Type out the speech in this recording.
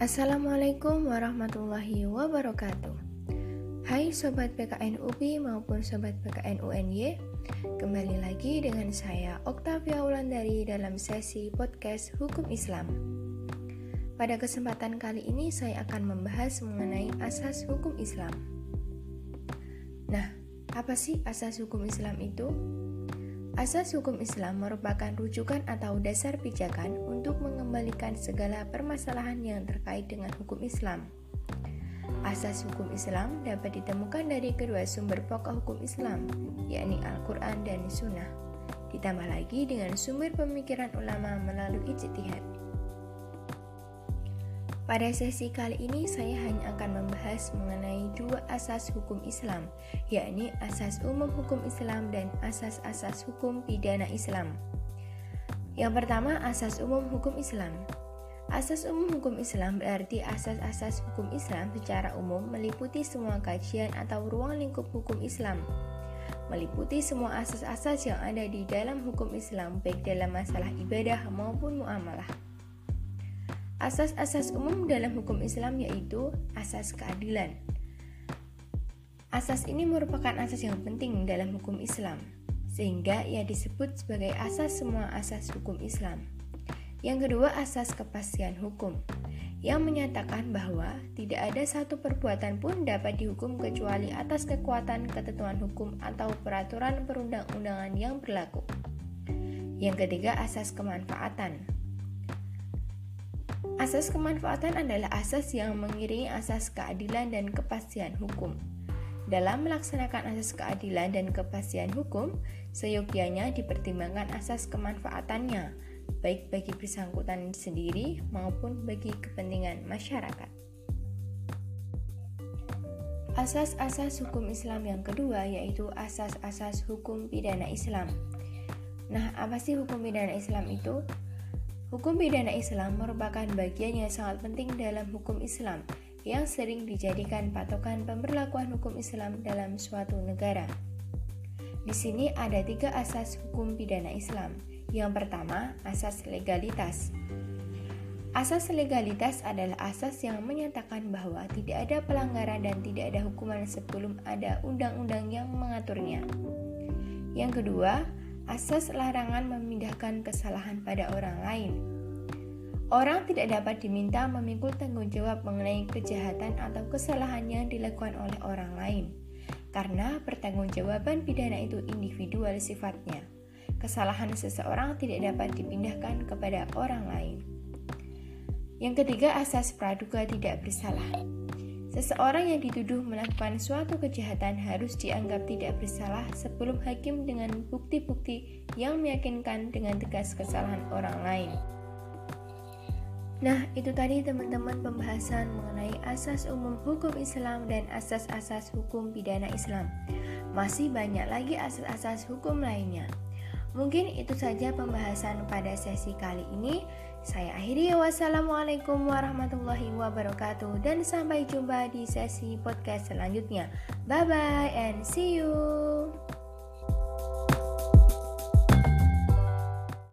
Assalamualaikum warahmatullahi wabarakatuh. Hai Sobat PKN UPI maupun Sobat PKN UNY Kembali lagi dengan saya Oktavia Wulandari dalam sesi podcast Hukum Islam. Pada kesempatan kali ini saya akan membahas mengenai asas hukum Islam. Nah, apa sih asas hukum Islam itu? Asas hukum Islam merupakan rujukan atau dasar pijakan untuk mengembalikan segala permasalahan yang terkait dengan hukum Islam. Asas hukum Islam dapat ditemukan dari kedua sumber pokok hukum Islam, yakni Al-Quran dan Sunnah, ditambah lagi dengan sumber pemikiran ulama melalui ijtihad. Pada sesi kali ini saya hanya akan membahas mengenai dua asas hukum Islam, yakni asas umum hukum Islam dan asas-asas hukum pidana Islam. Yang pertama, asas umum hukum Islam. Asas umum hukum Islam berarti asas-asas hukum Islam secara umum meliputi semua kajian atau ruang lingkup hukum Islam. Meliputi semua asas-asas yang ada di dalam hukum Islam baik dalam masalah ibadah maupun muamalah. Asas-asas umum dalam hukum Islam yaitu asas keadilan. Asas ini merupakan asas yang penting dalam hukum Islam, sehingga ia disebut sebagai asas semua asas hukum Islam. Yang kedua, asas kepastian hukum, yang menyatakan bahwa tidak ada satu perbuatan pun dapat dihukum kecuali atas kekuatan ketentuan hukum atau peraturan perundang-undangan yang berlaku. Yang ketiga, asas kemanfaatan Asas kemanfaatan adalah asas yang mengiringi asas keadilan dan kepastian hukum. Dalam melaksanakan asas keadilan dan kepastian hukum, seyogianya dipertimbangkan asas kemanfaatannya, baik bagi bersangkutan sendiri maupun bagi kepentingan masyarakat. Asas-asas hukum Islam yang kedua yaitu asas-asas hukum pidana Islam. Nah, apa sih hukum pidana Islam itu? Hukum pidana Islam merupakan bagian yang sangat penting dalam hukum Islam yang sering dijadikan patokan pemberlakuan hukum Islam dalam suatu negara. Di sini ada tiga asas hukum pidana Islam. Yang pertama, asas legalitas. Asas legalitas adalah asas yang menyatakan bahwa tidak ada pelanggaran dan tidak ada hukuman sebelum ada undang-undang yang mengaturnya. Yang kedua, asas larangan memindahkan kesalahan pada orang lain. Orang tidak dapat diminta memikul tanggung jawab mengenai kejahatan atau kesalahan yang dilakukan oleh orang lain, karena pertanggungjawaban pidana itu individual sifatnya. Kesalahan seseorang tidak dapat dipindahkan kepada orang lain. Yang ketiga, asas praduga tidak bersalah. Seseorang yang dituduh melakukan suatu kejahatan harus dianggap tidak bersalah sebelum hakim dengan bukti-bukti yang meyakinkan dengan tegas kesalahan orang lain. Nah, itu tadi teman-teman pembahasan mengenai asas umum hukum Islam dan asas-asas hukum pidana Islam. Masih banyak lagi asas-asas hukum lainnya. Mungkin itu saja pembahasan pada sesi kali ini. Saya akhiri wassalamualaikum warahmatullahi wabarakatuh dan sampai jumpa di sesi podcast selanjutnya. Bye bye and see you.